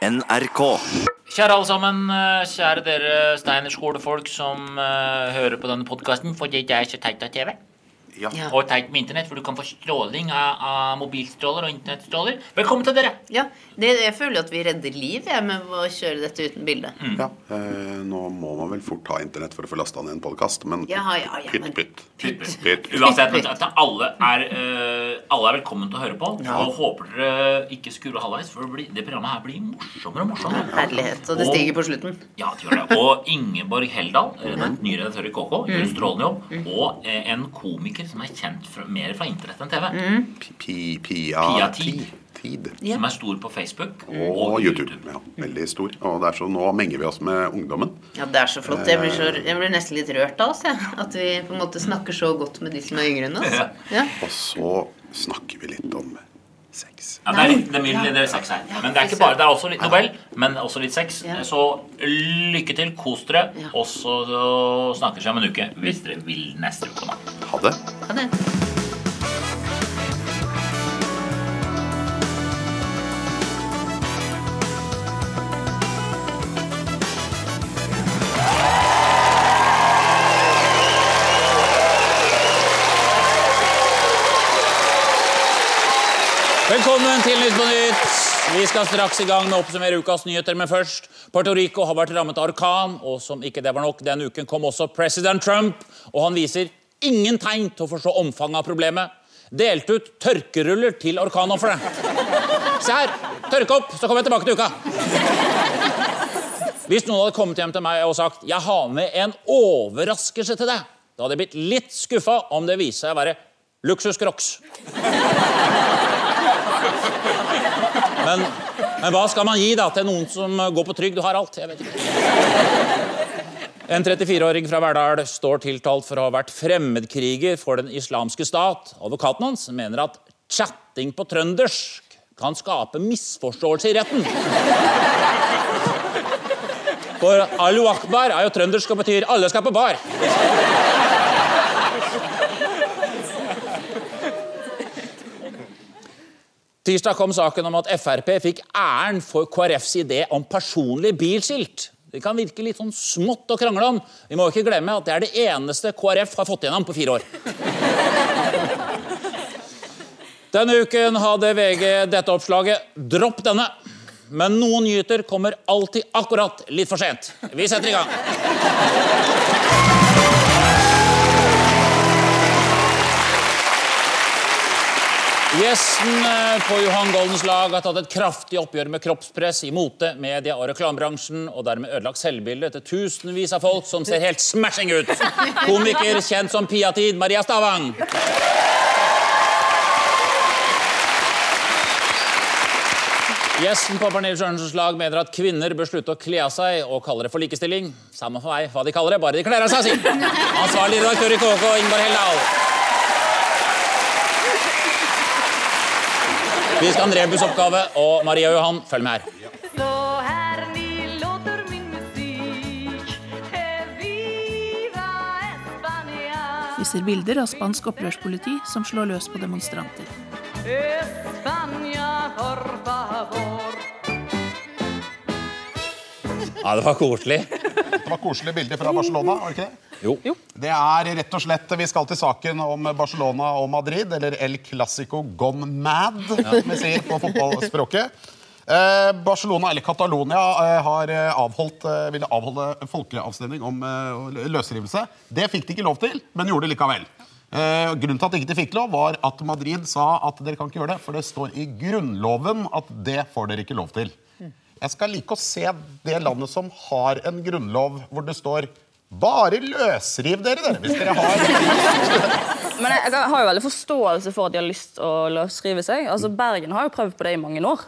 NRK. Kjære alle sammen, eh, kjære dere steinerskolefolk som eh, hører på denne podkasten fordi det er så teit av TV. Ja. Og teit med internett, for du kan få stråling av, av mobilstråler og internettstråler. Velkommen til dere! Ja, det, Jeg føler at vi redder liv jeg, med å kjøre dette uten bilde. ja. Eh, nå må man vel fort ha internett for å få lasta ned en podkast, men Ja, ja, ja, pytt, men- pytt. Pytt, Pytt. Uansett, at alle er, uh, alle er velkommen til å høre på. Og håper dere ikke skrur av halvveis, for det, blir, det programmet her blir morsommere og morsommere. Herlighet. Og det stiger på slutten. Ja, det gjør det. Og Ingeborg Heldal, den nye redaktør i KK, gjør en strålende jobb. Og eh, en komiker som er kjent fra, mer fra internett enn TV. Pi- pi- Pia, Pia Tid. Tid. Tid. Som er stor på Facebook Og YouTube. Ja, veldig stor. Og det er så, nå menger vi oss med ungdommen. Ja, Det er så flott. Jeg blir, så, jeg blir nesten litt rørt av oss. Jeg. At vi på en måte snakker så godt med de som er yngre enn oss. Ja. Ja. Og så snakker vi litt om sex. Ja, det er litt, det er mye det er sex her. Men det er ikke bare, det er også litt Nobel, men også litt sex. Ja. Så lykke til, kos dere, og så snakkes vi om en uke hvis dere vil neste uke. Ha det. Det. Velkommen til Nytt på Nytt. Vi skal straks i gang med å oppsummere ukas nyheter, men først. Puerto Rico har vært rammet av orkan, og som ikke det var nok, denne uken kom også president Trump, og han viser ingen tegn til å forstå omfanget av problemet. Delte ut tørkeruller til orkanofre. Se her! Tørke opp, så kommer jeg tilbake til uka. Hvis noen hadde kommet hjem til meg og sagt jeg har med en overraskelse til deg, da hadde jeg blitt litt skuffa om det viser seg å være luksuscrocs. Men, men hva skal man gi da til noen som går på trygd og har alt? Jeg vet ikke. En 34-åring fra Verdal står tiltalt for å ha vært fremmedkriger for den islamske stat. Advokaten hans mener at chatting på trøndersk kan skape misforståelse i retten. For alu akbar er jo trøndersk og betyr 'alle skal på bar'. Tirsdag kom saken om at Frp fikk æren for KrFs idé om personlig bilskilt. Det kan virke litt sånn smått å krangle om. Vi må ikke glemme at det er det eneste KrF har fått gjennom på fire år. Denne uken hadde VG dette oppslaget. Dropp denne. Men noen nyheter kommer alltid akkurat litt for sent. Vi setter i gang. Gjesten eh, på Johan Goldens lag har tatt et kraftig oppgjør med kroppspress i mote-, media- og reklamebransjen, og dermed ødelagt selvbildet til tusenvis av folk som ser helt smashing ut. Komiker kjent som Piatid, Maria Stavang. Gjesten på Pernille Sørensens lag mener at kvinner bør slutte å kle av seg og kaller det for likestilling. Samme for meg hva de kaller det, bare de kler av seg, si. Ansvarlig redaktør i KK, Ingvar Heldal. Vi skal ha en rebusoppgave, og Maria og Johan, følg med her. Så här ni låter min musik Viva España Vi ser bilder av spansk opprørspoliti som slår løs på demonstranter. España, por favor Ja, det var koselig. Det var koselige bilder fra Barcelona, var det ikke det? Jo. Det er rett og slett, Vi skal til saken om Barcelona og Madrid, eller El Clásico gone mad, som vi sier på fotballspråket. Eh, Barcelona, eller Catalonia, eh, har eh, avholdt, eh, ville avholde folkeavstemning om løsrivelse. Det fikk de ikke lov til, men gjorde det likevel. Eh, grunnen til at de ikke fikk lov, var at Madrid sa at dere kan ikke gjøre det, for det står i grunnloven at det får dere ikke lov til. Jeg skal like å se det landet som har en grunnlov hvor det står bare løsriv dere, dere, hvis dere har Men jeg, jeg har jo veldig forståelse for at de har lyst til å løsrive seg. Altså, Bergen har jo prøvd på det i mange år.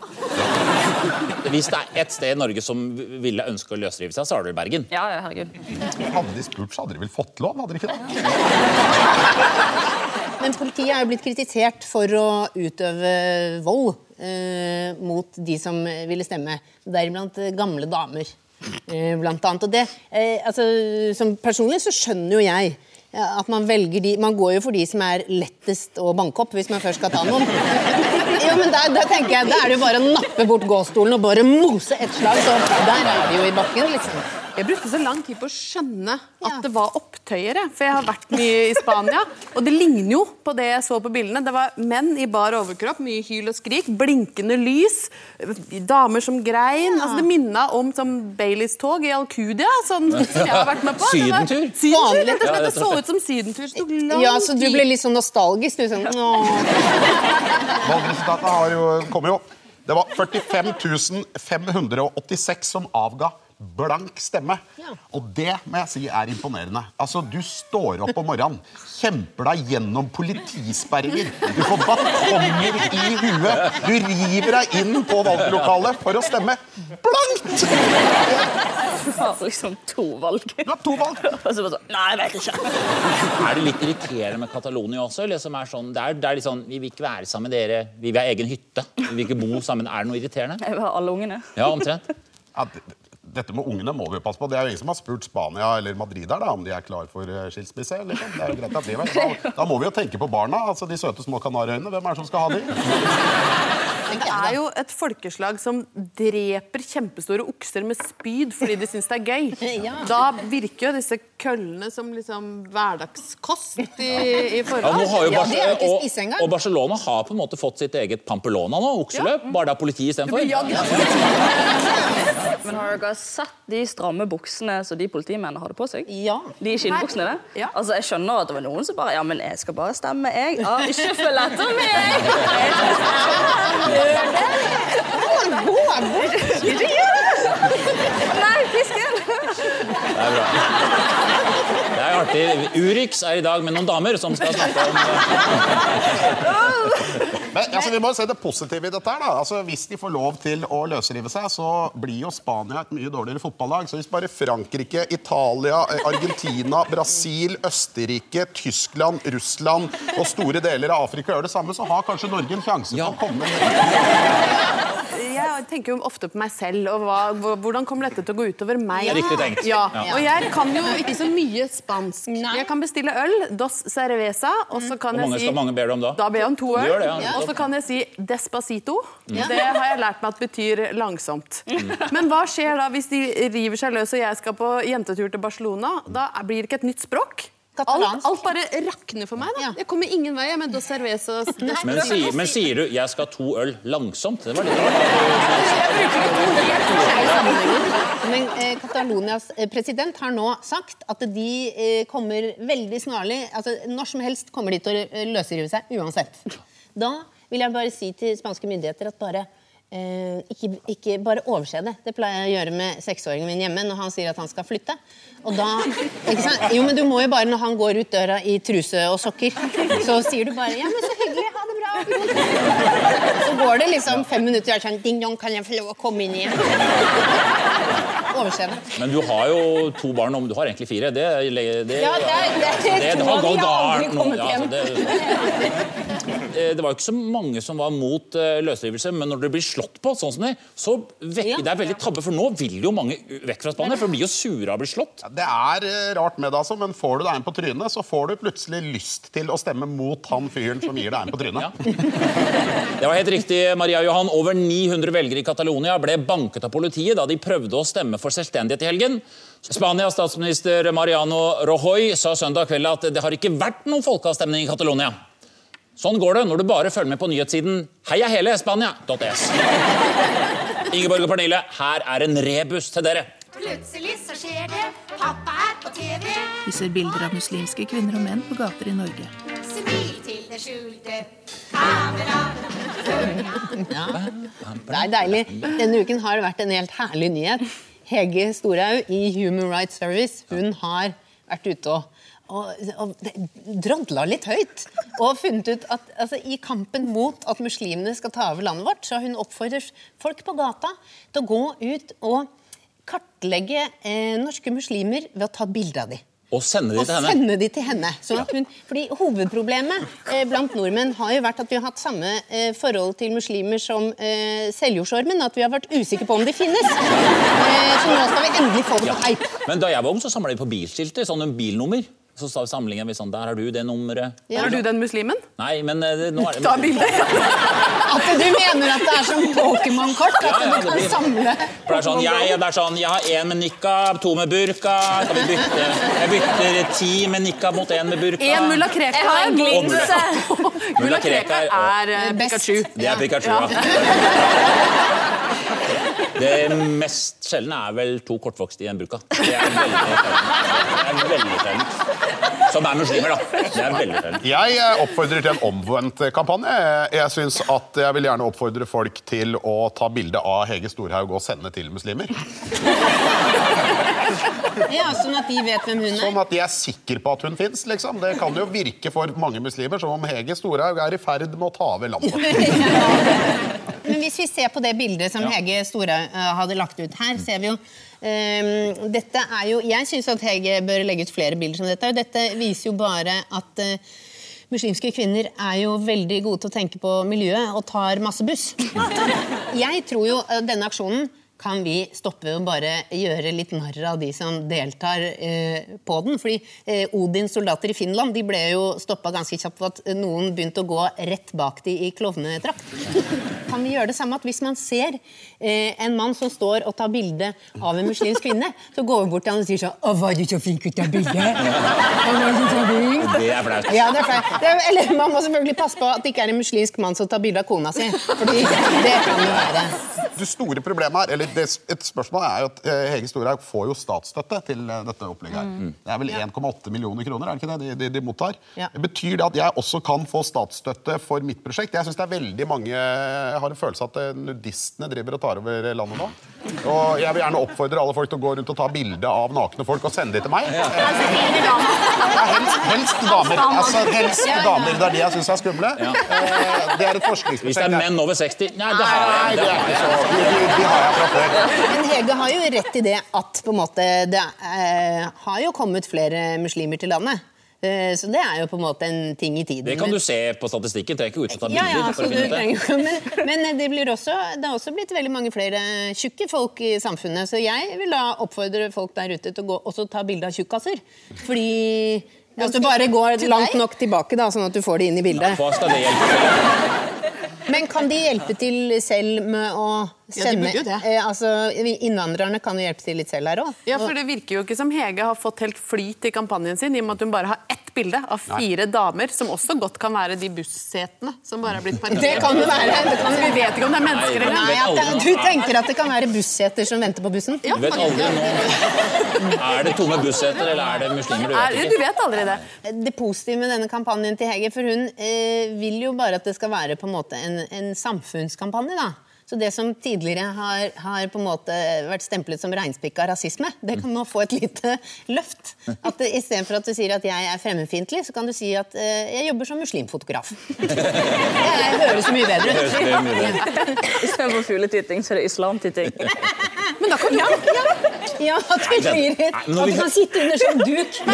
Hvis det er ett sted i Norge som ville ønske å løsrive seg, så er det Bergen. Ja, ja, herregud. Hadde de spurt, så hadde de vel fått lov? hadde de ikke det? Men politiet er jo blitt kritisert for å utøve vold eh, mot de som ville stemme. Deriblant eh, gamle damer. Eh, blant annet. Og det, eh, altså, som personlig så skjønner jo jeg at man velger de Man går jo for de som er lettest å banke opp, hvis man først skal ta noen. Jo, men der, der tenker jeg, Da er det jo bare å nappe bort gåstolen og bare mose et slag. Så der er vi jo i bakken, liksom. Jeg brukte så lang tid på å skjønne at det var opptøyere. For jeg har vært mye i Spania, og det ligner jo på det jeg så på bildene. Det var menn i bar overkropp, mye hyl og skrik, blinkende lys, damer som grein. Altså, det minna om som Baileys tog i Alcudia, sånn, som jeg har vært med på. Sydentur? Sydentur, rett og slett. Det så ut som sydentur. Det tok lang Ja, så du ble litt sånn nostalgisk? Du sånn, Valgresultatene kommer jo. Det var 45 586 som avga blank stemme. Og det må jeg si er imponerende. Altså, Du står opp om morgenen, kjemper deg gjennom politisperringer. Du får batonger i huet. Du river deg inn på valglokalet for å stemme blankt! Du har liksom to valg. Du har to valg. Og så bare sånn Nei, jeg vet ikke. Er det litt irriterende med Catalonia også? Eller som er sånn, det, er, det er litt sånn Vi vil ikke være sammen med dere. Vi vil ha egen hytte. Vi vil ikke bo sammen. Er det noe irriterende? Jeg vil ha alle ungene. Ja, omtrent. Ja, d- d- dette med ungene må vi passe på. Det er jo ingen som har spurt Spania eller Madrid der, da, om de er klar for eh, skilsmisse. Liksom. Det er jo greit at de er. Da, da må vi jo tenke på barna. altså De søte små kanariøyene. Hvem er det som skal ha de? Det er jo et folkeslag som dreper kjempestore okser med spyd fordi de syns det er gøy. Da virker jo disse køllene som liksom hverdagskost i, i forhold. Ja, og, og Barcelona har på en måte fått sitt eget Pampelona nå, okseløp. Bare det er politi istedenfor. Men har dere sett de stramme buksene som de politimennene hadde på seg? Ja. De skinnbuksene der? Altså, Jeg skjønner at det var noen som bare Ja, men jeg skal bare stemme, jeg. Ja, ikke følg etter meg! Gå bort! Ikke gjør det! Nei, fisken. Det er bra. Det er artig. Urix er i dag med noen damer som skal snakke om Men altså, Vi må se det positive i dette. her da. Altså, Hvis de får lov til å løsrive seg, så blir jo Spania et mye dårligere fotballag. Så hvis bare Frankrike, Italia, eh, Argentina, Brasil, Østerrike, Tyskland, Russland og store deler av Afrika gjør det samme, så har kanskje Norge en sjanse til å komme Jeg tenker jo ofte på meg selv, og hva, hvordan kommer dette til å gå utover meg? Ja. Riktig tenkt. Ja. Ja. Og jeg kan jo ikke så mye spansk. Jeg kan bestille øl, dos cerveza, og så kan Hvor mange, jeg si skal mange ber du om da? Da ber jeg om to øl. ja. Og så kan jeg si despacito. Mm. Det har jeg lært meg at betyr langsomt. Men hva skjer da hvis de river seg løs og jeg skal på jentetur til Barcelona? Da blir det ikke et nytt språk. Alt, alt bare rakner for meg. da. Jeg kommer ingen vei med dos cervezas. Men, sier- men sier du 'jeg skal ha to øl langsomt'? Det var litt Men eh, Catalonias eh, president har nå sagt at de eh, kommer veldig snarlig altså Når som helst kommer de til å eh, løsrive seg uansett. Da vil jeg bare si til spanske myndigheter at bare eh, ikke, ikke bare overse det. Det pleier jeg å gjøre med seksåringen min hjemme når han sier at han skal flytte. Og da, ikke sant? Jo, men du må jo bare Når han går ut døra i truse og sokker, så sier du bare 'ja, men så hyggelig, ha det bra'. Så går det liksom fem minutter, og jeg er sånn 'ding dong, kan jeg få lov å komme inn igjen'? Overse det. Men du har jo to barn, om du har egentlig fire. Det, det, Ja, det det det, det to har gått galt nå. Ja, altså, det, det var jo ikke så mange som var mot eh, løsrivelse, men når det blir slått på, sånn som det, så vekker det er veldig tabbe, for nå vil jo mange vekk fra Spania, for de blir jo sure av å bli slått. Det er eh, rart med det, altså, men får du deg en på trynet, så får du plutselig lyst til å stemme mot han fyren som gir deg en på trynet. Det var helt riktig, Maria Johan. Over 900 velgere i Catalonia ble banket av politiet da de prøvde å stemme for selvstendighet i helgen. Spanias statsminister Mariano Rojoy sa søndag kveld at det har ikke vært noen folkeavstemning i Catalonia. Sånn går det når du bare følger med på nyhetssiden heiahele.spania.es. Ingeborg og Pernille, her er en rebus til dere. Plutselig så skjer det. Pappa er på TV. Vi ser bilder av muslimske kvinner og menn på gater i Norge. Smil til det skjulte. Ja. Det er deilig. Denne uken har det vært en helt herlig nyhet. Hege Storhaug i Human Rights Service hun har vært ute og, og, og drodla litt høyt. Og funnet ut at altså, i kampen mot at muslimene skal ta over landet vårt, så har hun oppfordret folk på gata til å gå ut og kartlegge eh, norske muslimer ved å ta bilde av dem. Og sende de Og til henne. sende de til henne. Sånn hun, fordi Hovedproblemet eh, blant nordmenn har jo vært at vi har hatt samme eh, forhold til muslimer som eh, Seljordsormen. At vi har vært usikre på om de finnes. Eh, så nå skal vi endelig få det på teip. Men da jeg var ung, så samla de på bilskilter. en bilnummer. Så sa- samlingen vi sånn Der har du det nummeret. Er du den muslimen? Nei, men eh, nå er det Ta bilde. At du mener at det er som Pokémon-kort? At Ja, ja, du det kan blir- samle For det er sånn, jeg, det er sånn, jeg har én med nikab, to med burka. Skal vi bytte? Jeg bytter ti med nikab mot én med burka. En mulla Krekar. Jeg har en glinse. Mulla Krekar er eh, Pikachu. Det er Pikachu, Ja. ja. Det mest sjeldne er vel to kortvokste i en burka. Det er veldig sjeldent. Som er muslimer, da. Det er veldig sjeldent. Jeg eh, oppfordrer til en omvendt kampanje. Jeg- Jeg synes at jeg vil gjerne oppfordre folk til å ta bilde av Hege Storhaug og sende til muslimer. Ja, Sånn at de vet hvem hun er. Sånn at de er sikre på at hun fins. Liksom. Det kan jo virke for mange muslimer som om Hege Storhaug er i ferd med å ta over landet. Men hvis vi ser på det bildet som Hege Storhaug eh, hadde lagt ut her, ser vi jo um, dette er jo, Jeg syns at Hege bør legge ut flere bilder som dette. Dette viser jo bare at uh, muslimske kvinner er jo veldig gode til å tenke på miljøet og tar masse buss. Jeg tror jo eh, denne aksjonen kan vi stoppe og bare gjøre litt narr av de som deltar eh, på den. Fordi eh, Odins soldater i Finland de ble jo stoppa ganske kjapt for at noen begynte å gå rett bak de i klovnedrakt. Kan vi gjøre det samme at hvis man ser eh, en mann som står og tar bilde av en muslimsk kvinne, så går vi bort til han og sier sånn Å, var du så flink ut av bildet?' bilde? Å, var du så flink?» Det er flaut. Ja, det er flaut. Er- Eller man må selvfølgelig passe på at det ikke er en muslimsk mann som tar bilde av kona si. Fordi det kan jo være. Det store problemet her, eller det, et spørsmål er jo at eh, Hege Storhaug får jo statsstøtte til eh, dette opplegget. her. Mm. Det er vel 1,8 millioner kroner er det ikke det, de, de, de mottar? Ja. Betyr det at jeg også kan få statsstøtte for mitt prosjekt? Jeg synes det er veldig mange, jeg har en følelse av at eh, nudistene driver og tar over landet nå. Og jeg vil gjerne oppfordre alle folk til å gå rundt og ta bilde av nakne folk og sende de til meg. Ja, helst, helst damer. Altså, helst damer. Det er de jeg syns er skumle. Eh, Det er et forskningsprosjekt. Hvis det er menn over 60 Nei, det har jeg. det er ikke så. De, de, de har jeg fra før. Men Hege har jo rett i det at på en måte, det eh, har jo kommet flere muslimer til landet. Eh, så det er jo på en måte en ting i tiden. Det kan du se på statistikken. Trenger ikke ut og ta Ja, bilder. ja, for altså, å finne ut det. trenger men, men det, blir også, det har også blitt veldig mange flere tjukke folk i samfunnet. Så jeg vil da oppfordre folk der ute til å gå, også ta bilde av tjukkaser. Fordi At du bare går langt nok tilbake, da, sånn at du får det inn i bildet. Hva skal det hjelpe? Men kan de hjelpe til selv med å Ja, de sende jo det. eh, altså, Innvandrerne kan jo hjelpe til litt selv her òg. Ja, for Det virker jo ikke som Hege har fått helt flyt i kampanjen sin, i og med at hun bare har ett bilde av fire damer, som også godt kan være de bussetene som bare er blitt parkert. Det kan det være. Det kan vi vet ikke om det er mennesker eller Nei, at det, du tenker at det kan være busseter som venter på bussen? Ja, Du vet aldri nå. Er det tomme busseter, eller er det muslimer? Du vet, vet du vet aldri det. Det positive med denne kampanjen til Hege, for hun eh, vil jo bare at det skal være på en måte en, en samfunnskampanje. da. Så det som tidligere har, har på en måte vært stemplet som reinspikka rasisme, det kan nå få et lite løft. At Istedenfor at du sier at jeg er fremmedfiendtlig, så kan du si at eh, jeg jobber som muslimfotograf. Det høres så mye bedre ut. Istedenfor fugletitting, så er det islamtitting. Men da kan ja, ja, ja, at det blir Nei, men At du kan sitte under sånn duk.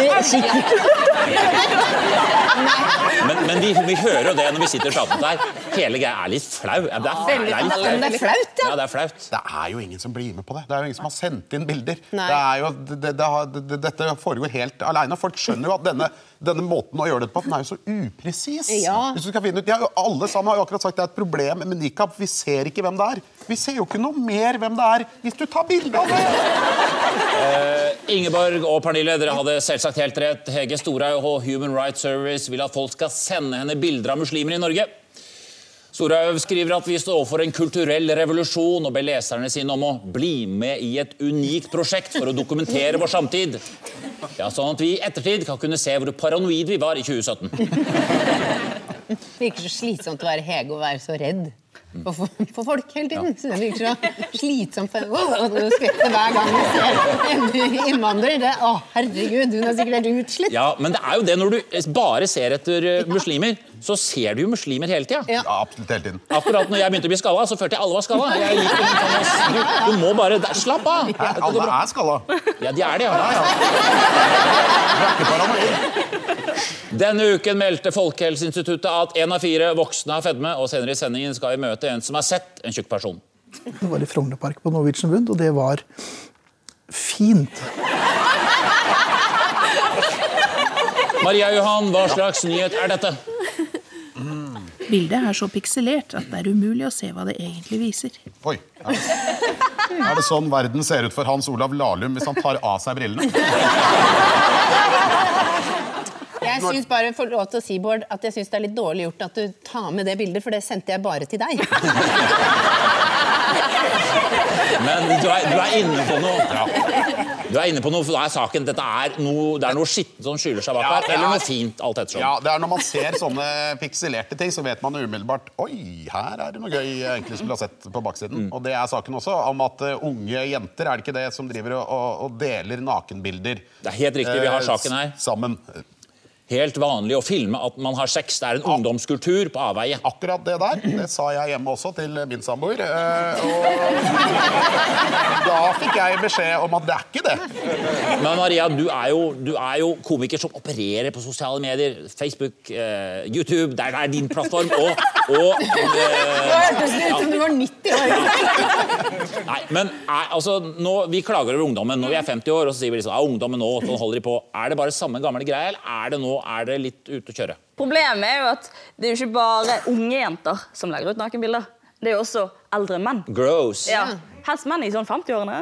Men, men vi, vi hører jo det når vi sitter sammen der. Hele greia er litt flau. Det er, det er litt det er flaut, ja. Ja, det er flaut. Det er jo ingen som blir med på det. Det er jo ingen som har sendt inn bilder. Det er jo, det, det, det, det, dette foregår helt alene. Folk skjønner jo at denne, denne måten å gjøre det på, den er jo så upresis. Ja. Hvis du skal finne ut, ja, Alle sammen har jo akkurat sagt det er et problem med nikab. Vi ser ikke hvem det er. Vi ser jo ikke noe mer hvem det er hvis du tar bilde av det. Ingeborg og Pernille, dere hadde selvsagt helt rett. Hege Storhaug og Human Rights Service vil at folk skal sende henne bilder av muslimer i Norge. Storhaug skriver at vi står overfor en kulturell revolusjon og ber leserne sine om å bli med i et unikt prosjekt for å dokumentere vår samtid. Ja, Sånn at vi i ettertid kan kunne se hvor paranoid vi var i 2017. Det virker så slitsomt å være Hege og være så redd for, for, for folk hele tiden. Så det virker så slitsomt Du skvetter hver gang jeg ser en innvandrer. Det, å, herregud, hun er sikkert helt utslitt. Ja, Men det er jo det når du bare ser etter eh, muslimer, så ser du jo muslimer hele tida. Ja. Ja, absolutt hele tiden. Akkurat når jeg begynte å bli skalla, så følte jeg alle var skalla. Sånn du, du må bare Slapp av! Nei, alle er skalla. Ja, de er det, ja. ja, ja. Denne uken meldte Folkehelseinstituttet at én av fire voksne har fedme, og senere i sendingen skal vi møte en som har sett en tjukk person. Det var i Frognerpark på Norwegian Wood, og det var fint. Maria Johan, hva slags nyhet er dette? Bildet er så pikselert at det er umulig å se hva det egentlig viser. Oi. Er det, er det sånn verden ser ut for Hans Olav Lahlum hvis han tar av seg brillene? Jeg syns bare for lov til å si, Bård, at jeg syns det er litt dårlig gjort at du tar med det bildet, for det sendte jeg bare til deg. Men du er, du er inne på noe. Du er inne på noe, for da er saken Dette er noe, det er noe skittent som skjuler seg bak Ja, her, eller er- noe fint, alt ettersom. Ja, det er Når man ser sånne pikselerte ting, så vet man umiddelbart Oi, her er det noe gøy egentlig skulle ha sett på baksiden. Mm. Og det er saken også, om at eh, unge jenter er det ikke det som driver og, og, og deler nakenbilder Det er helt riktig, vi har eh, saken her. sammen. Helt vanlig å filme at man har sex. Det er en ungdomskultur på avveie. Akkurat det der, det sa jeg hjemme også til min samboer. eh, Og da fikk jeg beskjed om at det er ikke det. Men Maria, du er, jo, du er jo komiker som opererer på sosiale medier. Facebook, eh, YouTube. Det er, er din plattform. Og, og eh, hørtes det ut som du var 90 år. Nei, men er, altså, nå, Vi klager over ungdommen. Når vi er 50 år, og så sier vi liksom, ja, ungdommen nå, sånn holder de på. Er det bare samme gamle greie, eller er det nå er det litt ute å kjøre? Problemet er jo at det er jo ikke bare unge jenter som legger ut nakenbilder. Det er jo også eldre menn. Gross. Ja. Helst menn i sånn 50-årene.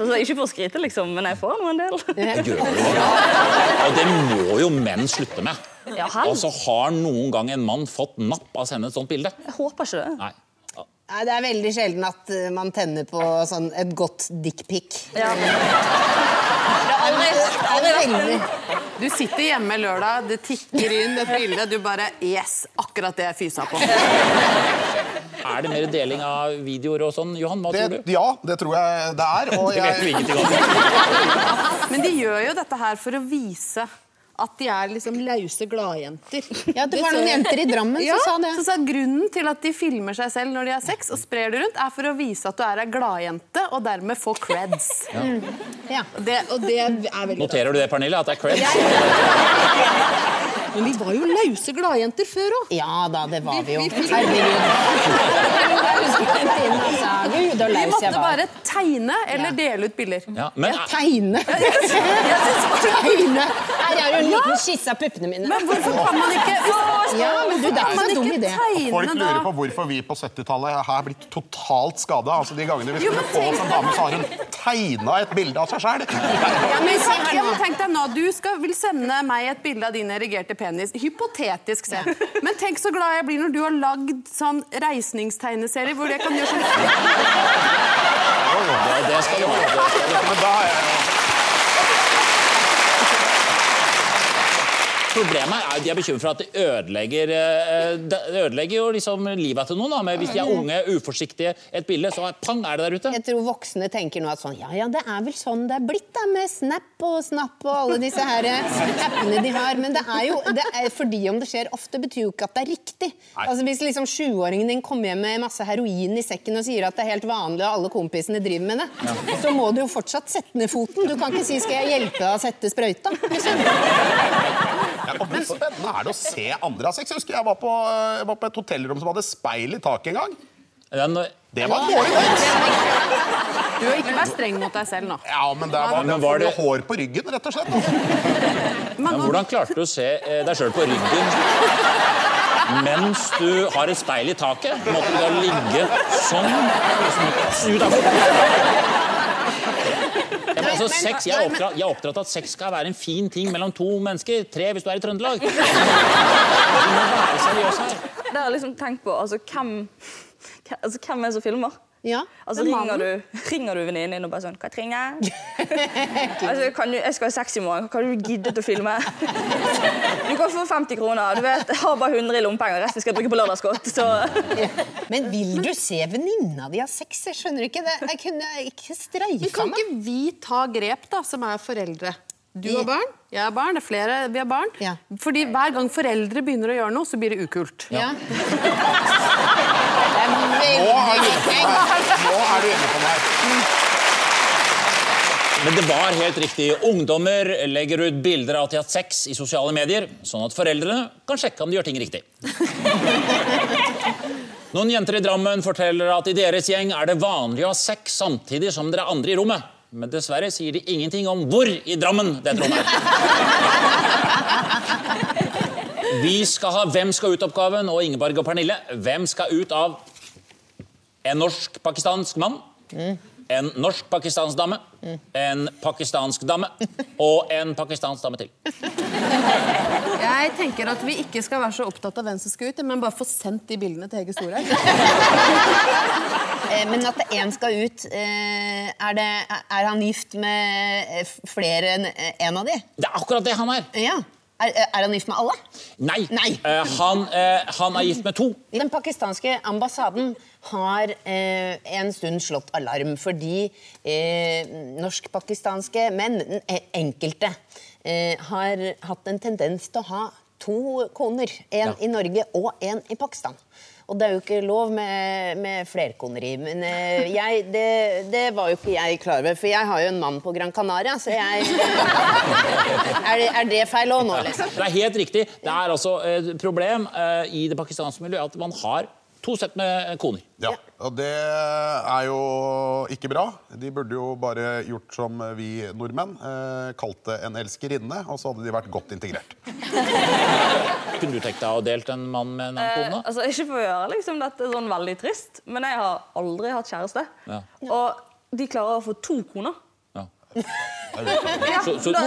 Så ikke for å skryte, liksom, men jeg får nå en del. Gjør du det? Og det må jo menn slutte med. Ja. Altså, Har noen gang en mann fått napp av å sende et sånt bilde? Jeg håper ikke det. Nei. Nei, Det er veldig sjelden at eh, man tenner på sånn et godt dickpic. Ja. Det Du sitter hjemme lørdag, det tikker inn et bilde, du bare Yes, akkurat det jeg fysa på. Er det mer deling av videoer og sånn? Johan, hva tror du? Ja, det tror jeg det er. Og Det vet jeg... du ingenting om. Men de gjør jo dette her for å vise at de er liksom lause gladjenter. Ja, det var noen jenter i Drammen som sa det. Så sa Grunnen til at de filmer seg selv når de har sex og sprer det rundt, er for å vise at du er ei gladjente og dermed få creds. Ja. Det, og det er veldig Noterer du det, Pernille? At det er creds? Men vi var jo lause gladjenter før òg. Ja da, det var vi jo. Vi- vi- Herregud. Jeg husker den tiden, altså. Vi måtte jeg var. bare tegne eller dele ut bilder. Ja, men Ja, tegne. tegne. Her er jo en liten skisse av puppene mine. Men hvorfor kan man ikke Ja, men du, det er så dum ikke idé. da folk lurer på hvorfor vi på 70-tallet har blitt totalt skada. Altså, de gangene vi skulle få oss en dame, så har hun tegna et bilde av seg sjøl. Ja, tenk, ja, men tenk deg nå, Du skal, vil sende meg et bilde av din erigerte penis. Hypotetisk sett. Men tenk så glad jeg blir når du har lagd sånn reisningstegneserie hvor jeg kan gjøre sånn det, det skal du ha. Det skal du ha. Men da er Problemet er at de er bekymret for at det ødelegger, eh, det ødelegger jo liksom livet til noen. Da. Hvis de er unge, uforsiktige, et bilde, så pang, er det der ute. Jeg tror voksne tenker nå at sånn, ja, ja, det er vel sånn det er blitt da, med Snap og Snap og alle disse her eh, appene de har. Men det er jo, det er, fordi om det skjer ofte, betyr jo ikke at det er riktig. Altså Hvis liksom sjuåringen din kommer hjem med masse heroin i sekken og sier at det er helt vanlig og alle kompisene driver med det, så må du jo fortsatt sette ned foten. Du kan ikke si 'skal jeg hjelpe deg å sette sprøyta'? Liksom. Ja, og Hvor spennende er det å se andre ha sex? Jeg husker jeg var på, jeg var på et hotellrom som hadde speil i taket en gang. Den, Det var dårlig date. Du har ikke vært streng mot deg selv nå. Ja, men det var, Men det var var det- hår på ryggen, rett og slett. men hvordan klarte du å se eh, deg sjøl på ryggen mens du har et speil i taket? Måtte du da ligge sånn? Snu deg bort. Ja, men altså, sex, jeg, er oppdratt, jeg er oppdratt at sex skal være en fin ting mellom to mennesker. Tre hvis du er i Trøndelag. Du må være seriøs her. Det har jeg liksom tenkt på. Altså, hvem, hvem- altså, hvem er det som filmer? Ja, Altså, er ringer du, ringer du venninnen din og bare sånn 'Katrine, altså, kan du, jeg skal ha sex i morgen. Kan du gidde å filme?' Du kan få 50 kroner. Du vet, Jeg har bare 100 i lommepenger. Resten skal jeg bruke på lørdagskott. Så Men vil du se venninna di ha sex? Jeg skjønner ikke det. Jeg kunne ikke Men meg. kan ikke vi ta grep, da, som er foreldre? Du har barn, jeg har barn, det er flere vi har barn. Ja. Fordi hver gang foreldre begynner å gjøre noe, så blir det ukult. Ja. Nå er du inne på her. Nå er du inne på noe. Men det var helt riktig. Ungdommer legger ut bilder av at de har hatt sex i sosiale medier, sånn at foreldrene kan sjekke om de gjør ting riktig. Noen jenter i Drammen forteller at i deres gjeng er det vanlig å ha sex samtidig som dere er andre i rommet. Men dessverre sier de ingenting om hvor i Drammen det rommet er. Vi skal ha Hvem skal ut-oppgaven, og Ingeborg og Pernille. Hvem skal ut av en norsk-pakistansk mann? En norsk-pakistansk dame, en pakistansk dame og en pakistansk dame til. Jeg tenker at vi ikke skal være så opptatt av hvem som skal ut, men bare få sendt de bildene til Hege Storhaug. Eh, Men at én skal ut, eh, er, det, er han gift med eh, flere enn en av de? Det er akkurat det han er. Ja. Er, er han gift med alle? Nei. Eh, han, eh, han er gift med to. Den pakistanske ambassaden har eh, en stund slått alarm fordi eh, norsk-pakistanske menn, eh, enkelte, eh, har hatt en tendens til å ha to koner. En Ja. i Norge og en i Pakistan. Og det er jo ikke lov med, med flerkoneri. Men eh, jeg, det, det var jo ikke jeg klar over, for jeg har jo en mann på Gran Canaria, så jeg Er det, er det feil òg nå, liksom? Det er helt riktig. Det er altså et problem eh, i det pakistanske miljøet at man har to sett med koner. Ja, og det er jo ikke bra. De burde jo bare gjort som vi nordmenn. Eh, kalt det en elskerinne, og så hadde de vært godt integrert. Kunne du tenkt deg å delt en mann med en annen Eh, kone? altså, ikke for å gjøre liksom, dette sånn veldig trist, men jeg har aldri hatt kjæreste. Ja. Og de klarer å få to koner. Ja. Ja, Så- så- da,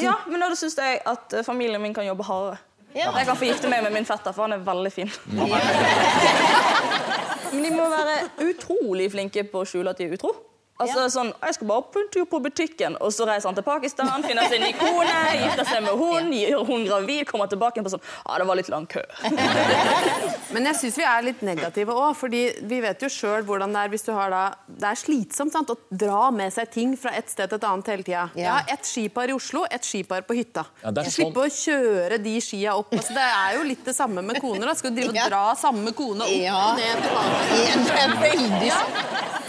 ja, men da syns jeg at eh, familien min kan jobbe hardere. Ja. Jeg kan få gifte meg med min fetter, for han er veldig fin. Men de må være utrolig flinke på å skjule at de er utro. Altså sånn, Jeg skal bare på en tur på butikken, og så reiser han til Pakistan, finner seg en ny kone, gifter seg med hun, gjør hun gravid, kommer tilbake på sånn Ja, det var litt lang kø. Men jeg syns vi er litt negative òg, fordi vi vet jo sjøl hvordan det er hvis du har da Det er slitsomt sant, å dra med seg ting fra et sted til et annet hele tida. Jeg har ett skipar i Oslo, ett skipar på hytta. Ja, sånn- Slippe å kjøre de skia opp. Altså, det er jo litt det samme med koner. da Skal du drive og dra samme kone opp Ja. og ned tilbake? Det er veldig sånn.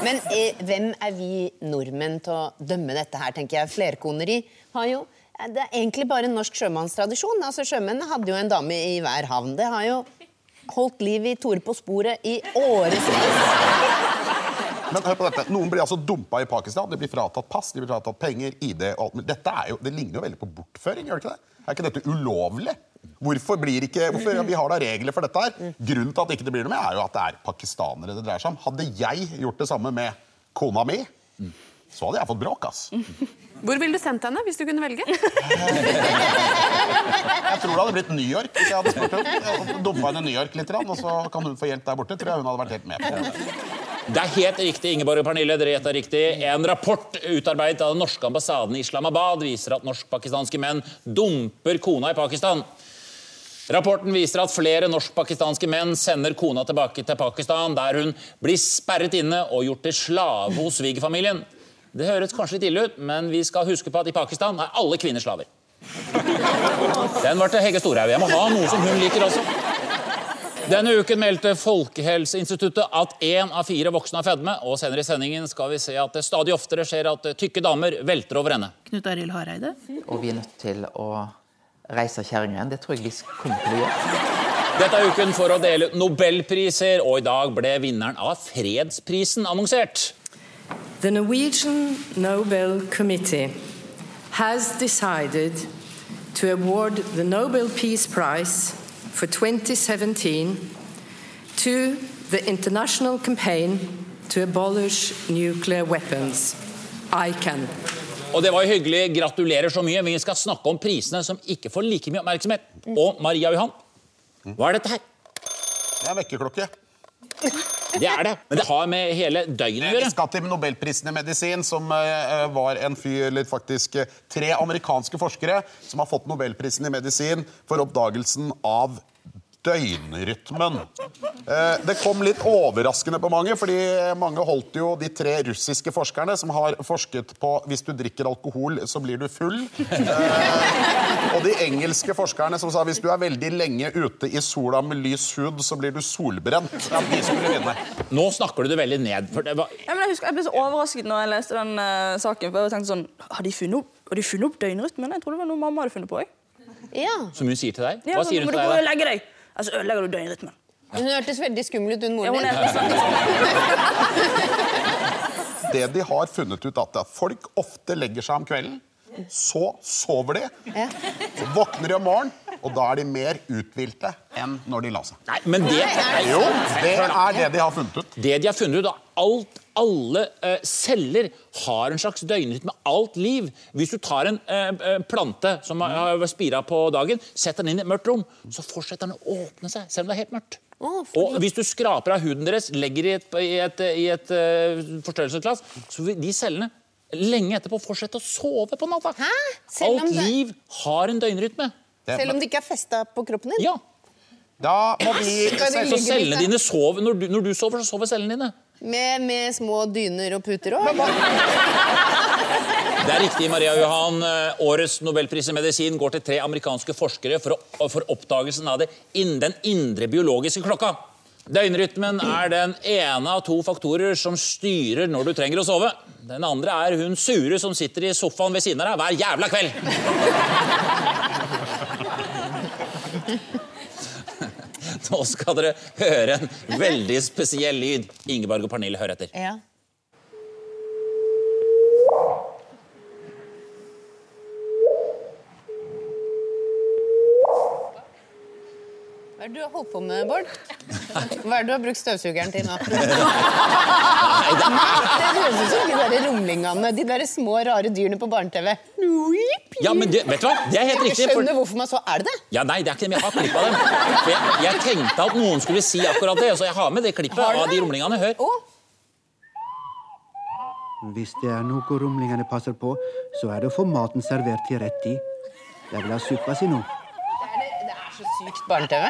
Men eh, hvem er vi nordmenn til å dømme dette her, tenker jeg. Flerkoneri har jo Det er egentlig bare en norsk sjømannstradisjon. Altså, Sjømennene hadde jo en dame i hver havn. Det har jo holdt liv i Tore på sporet i årevis. Men hør på dette. Noen blir altså dumpa i Pakistan. De blir fratatt pass, de blir fratatt penger, ID og alt Men Dette er jo, det ligner jo veldig på bortføring, gjør det ikke det? Er ikke dette ulovlig? Hvorfor blir ikke, hvorfor, ja, Vi har da regler for dette her. Grunnen til at ikke det blir noe med, er jo at det er pakistanere det dreier seg om. Hadde jeg gjort det samme med kona mi, så hadde jeg fått bråk, ass. Hvor ville du sendt henne hvis du kunne velge? Jeg tror det hadde blitt New York hvis jeg hadde spurt henne. Dumpa henne i New York litt, og så kan hun få hjelp der borte. Tror jeg hun hadde vært helt med på. Det er helt riktig, Ingeborg og Pernille. Dere gjetta riktig. En rapport utarbeidet av den norske ambassaden i Islamabad viser at norsk-pakistanske menn dumper kona i Pakistan. Rapporten viser at flere norsk-pakistanske menn sender kona tilbake til Pakistan, der hun blir sperret inne og gjort til slave hos svigerfamilien. Det høres kanskje litt ille ut, men vi skal huske på at i Pakistan er alle kvinner slaver. Den var til Hege Storhaug. Jeg må ha noe som hun liker også. Denne uken meldte Folkehelseinstituttet at én av fire voksne har fedme, og senere i sendingen skal vi se at det stadig oftere skjer at tykke damer velter over ende. Knut Arild Hareide. Og vi er nødt til å reise kjerringa igjen. Det tror jeg vi kommer til å gjøre. Dette er uken for å dele ut nobelpriser, og i dag ble vinneren av fredsprisen annonsert. The Norwegian Nobel Committee has decided to award the Nobel Peace Prize for 2017 to the international campaign to abolish nuclear weapons, ICAN. Og det var jo hyggelig. Gratulerer så mye. Vi skal snakke om prisene som ikke får like mye oppmerksomhet. Og Maria Johan, hva er dette her? Det er vekkerklokke. Det er det. Men det har med hele døgnet å Vi skal til Nobelprisen i medisin, som eh, var en fyr, eller faktisk eh, tre amerikanske forskere som har fått Nobelprisen i medisin for oppdagelsen av døgnrytmen. Eh, Det kom litt overraskende på mange, fordi mange holdt jo de tre russiske forskerne som har forsket på hvis du drikker alkohol, så blir du full. Eh, Og de engelske forskerne som sa hvis du er veldig lenge ute i sola med lys hud, så blir du solbrent. Ja, de skulle vinne. Nå snakker du det veldig ned. For det var, Ja, men jeg, husker, jeg ble så overrasket når jeg leste den uh, saken. For jeg tenkte sånn, Har de funnet opp, har de funnet opp døgnrytmen? Jeg trodde det var noe mamma hadde funnet på. Jeg. Ja. som hun sier til deg. Hva ja, sier hun må til du gå og legge deg. Altså, ødelegger du døgnrytmen. Hun hørtes veldig skummel ut, hun moren er din. det de har funnet ut, at folk ofte legger seg om kvelden, så sover de, så våkner de om morgenen, og da er de mer uthvilte enn når de la seg. Nei, men det Jo, det er det de har funnet ut. Det de har funnet ut, da, alt, alle eh, celler har en slags døgnrytme. Alt liv. Hvis du tar en eh, eh, plante som har spira på dagen, setter den inn i et mørkt rom, så fortsetter den å åpne seg, selv om det er helt mørkt. Og hvis du skraper av huden deres, legger i et, i et, i et uh, forstørrelsesglass, så vil de cellene lenge etterpå fortsette å sove på natta. Selv om Alt det- liv har en døgnrytme. Selv om det ikke er festa på kroppen din? Ja. Da må vi Så cellene dine sover, når du, når du sover, så sover cellene dine. Med, med små dyner og puter òg? Det er riktig, Maria Johan. Eh, Årets nobelpris i medisin går til tre amerikanske forskere for, å, for oppdagelsen av det, Innen den indre biologiske klokka. Døgnrytmen er den ene av to faktorer som styrer når du trenger å sove. Den andre er hun sure som sitter i sofaen ved siden av deg hver jævla kveld. Nå skal dere høre en veldig spesiell lyd. Ingeborg og Pernille, hør etter. Ja. Hva er det du har holdt på med, Bård? Hva er det du har brukt støvsugeren til nå? Nei, Det høres ut som de der rumlingene, de der små, rare dyrene på barne-TV. Ja, men det, vet du hva? Det er helt Jeg riktig. for- skjønner hvorfor man så Er det det? Ja, nei, det er ikke det, men jeg har klipp av dem. For jeg, jeg tenkte at noen skulle si akkurat det, så jeg har med det klippet av de rumlingene. Hør. Hvis det er noe rumlingene passer på, så er det å få maten servert til rett tid. Jeg vil ha suppa si nå. Så sykt barne-TV.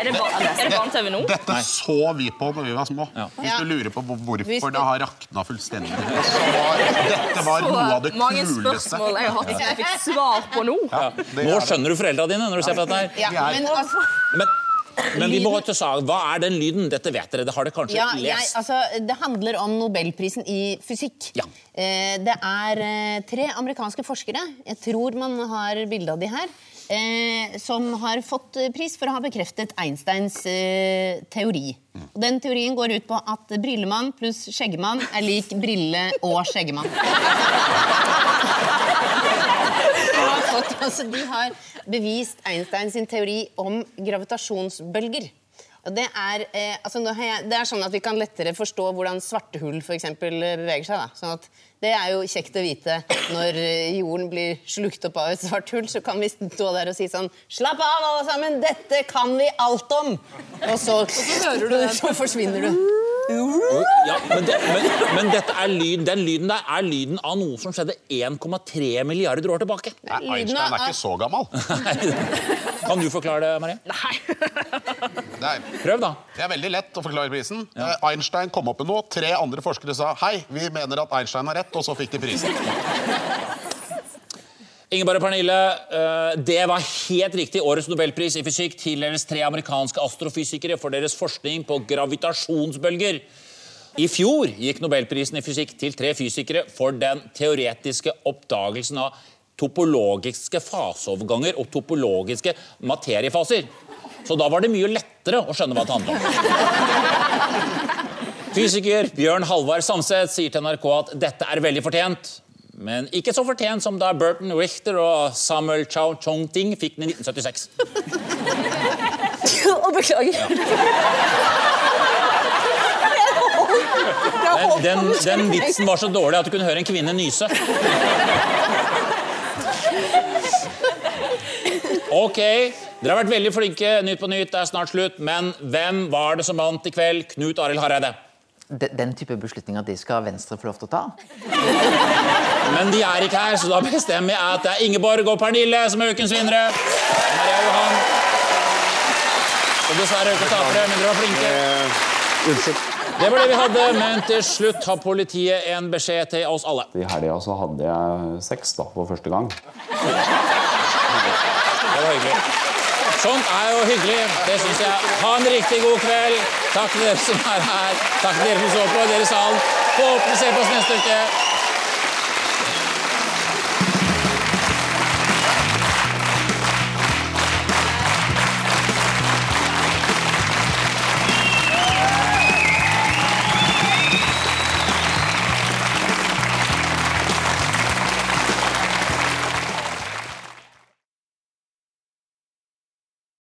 Er det ba- barne-TV nå? Dette så vi på da vi var små. Hvis Ja. du lurer på hvorfor det- det har rakna fullstendig. Så var, dette var noe av det mange kuleste. spørsmål jeg har hatt som jeg fikk svar på nå. Nå skjønner du foreldra dine når du ser på dette her. Ja, men altså Men, men vi må til sag. Hva er den lyden? Dette vet dere. Det har dere kanskje Ja, jeg, lest. altså, det handler om Nobelprisen i fysikk. Eh, det er eh, tre amerikanske forskere, jeg tror man har bilde av de her, eh, som har fått pris for å ha bekreftet Einsteins eh, teori. Og den teorien går ut på at brillemann pluss skjeggemann er lik brille- og skjeggemann. Fått, altså, de har bevist Einsteins sin teori om gravitasjonsbølger. Og det, er, eh, altså det er sånn at vi kan lettere forstå hvordan svarte hull for eksempel, beveger seg. Da. Sånn at det er jo kjekt å vite når eh, jorden blir slukt opp av et svart hull. Så kan vi stå der og si sånn Slapp av, alle sammen! Dette kan vi alt om! Og så, hører du det. så forsvinner du. Ja, men, det, men, men dette er lyd, den lyden der er lyden av noe som skjedde 1,3 milliarder år tilbake. Nei, Einstein er ikke så gammel. Kan du forklare det, Marie? Nei. Prøv, da. Det er veldig lett å forklare prisen. Ja. Einstein kom opp med noe. Tre andre forskere sa hei, vi mener at Einstein har rett, og så fikk de prisen. Ingeborg og Pernille, eh, det var helt riktig. Årets nobelpris i fysikk tildeles tre amerikanske astrofysikere for deres forskning på gravitasjonsbølger. I fjor gikk nobelprisen i fysikk til tre fysikere for den teoretiske oppdagelsen av topologiske faseoverganger og topologiske materiefaser. Så da var det mye lettere å skjønne hva det handlet om. Fysiker Bjørn Halvard Samset sier til NRK at dette er veldig fortjent. Men ikke så fortjent som da Burton Richter og Samuel Chow Chong-ting fikk den i 1976. Og beklager. Den, den, den vitsen var så dårlig at du kunne høre en kvinne nyse. Ok, dere har vært veldig flinke. Nytt på nytt er snart slutt. Men hvem var det som vant i kveld? Knut Arild Hareide. Den, type beslutninger de skal Venstre få lov til å ta. Men de er ikke her, så da bestemmer jeg at det er Ingeborg og Pernille som er ukens vinnere. Maria Johan. Og dessverre ikke tapere, men dere var flinke. Unnskyld. Det var det vi hadde, men til slutt har politiet en beskjed til oss alle. I helga så hadde jeg sex da, for første gang. Det var hyggelig. Sånt er jo hyggelig. Det syns jeg. Ha en riktig god kveld. Takk til dere som er her. Takk til dere som så på, dere i salen. Håper vi ser på oss neste uke.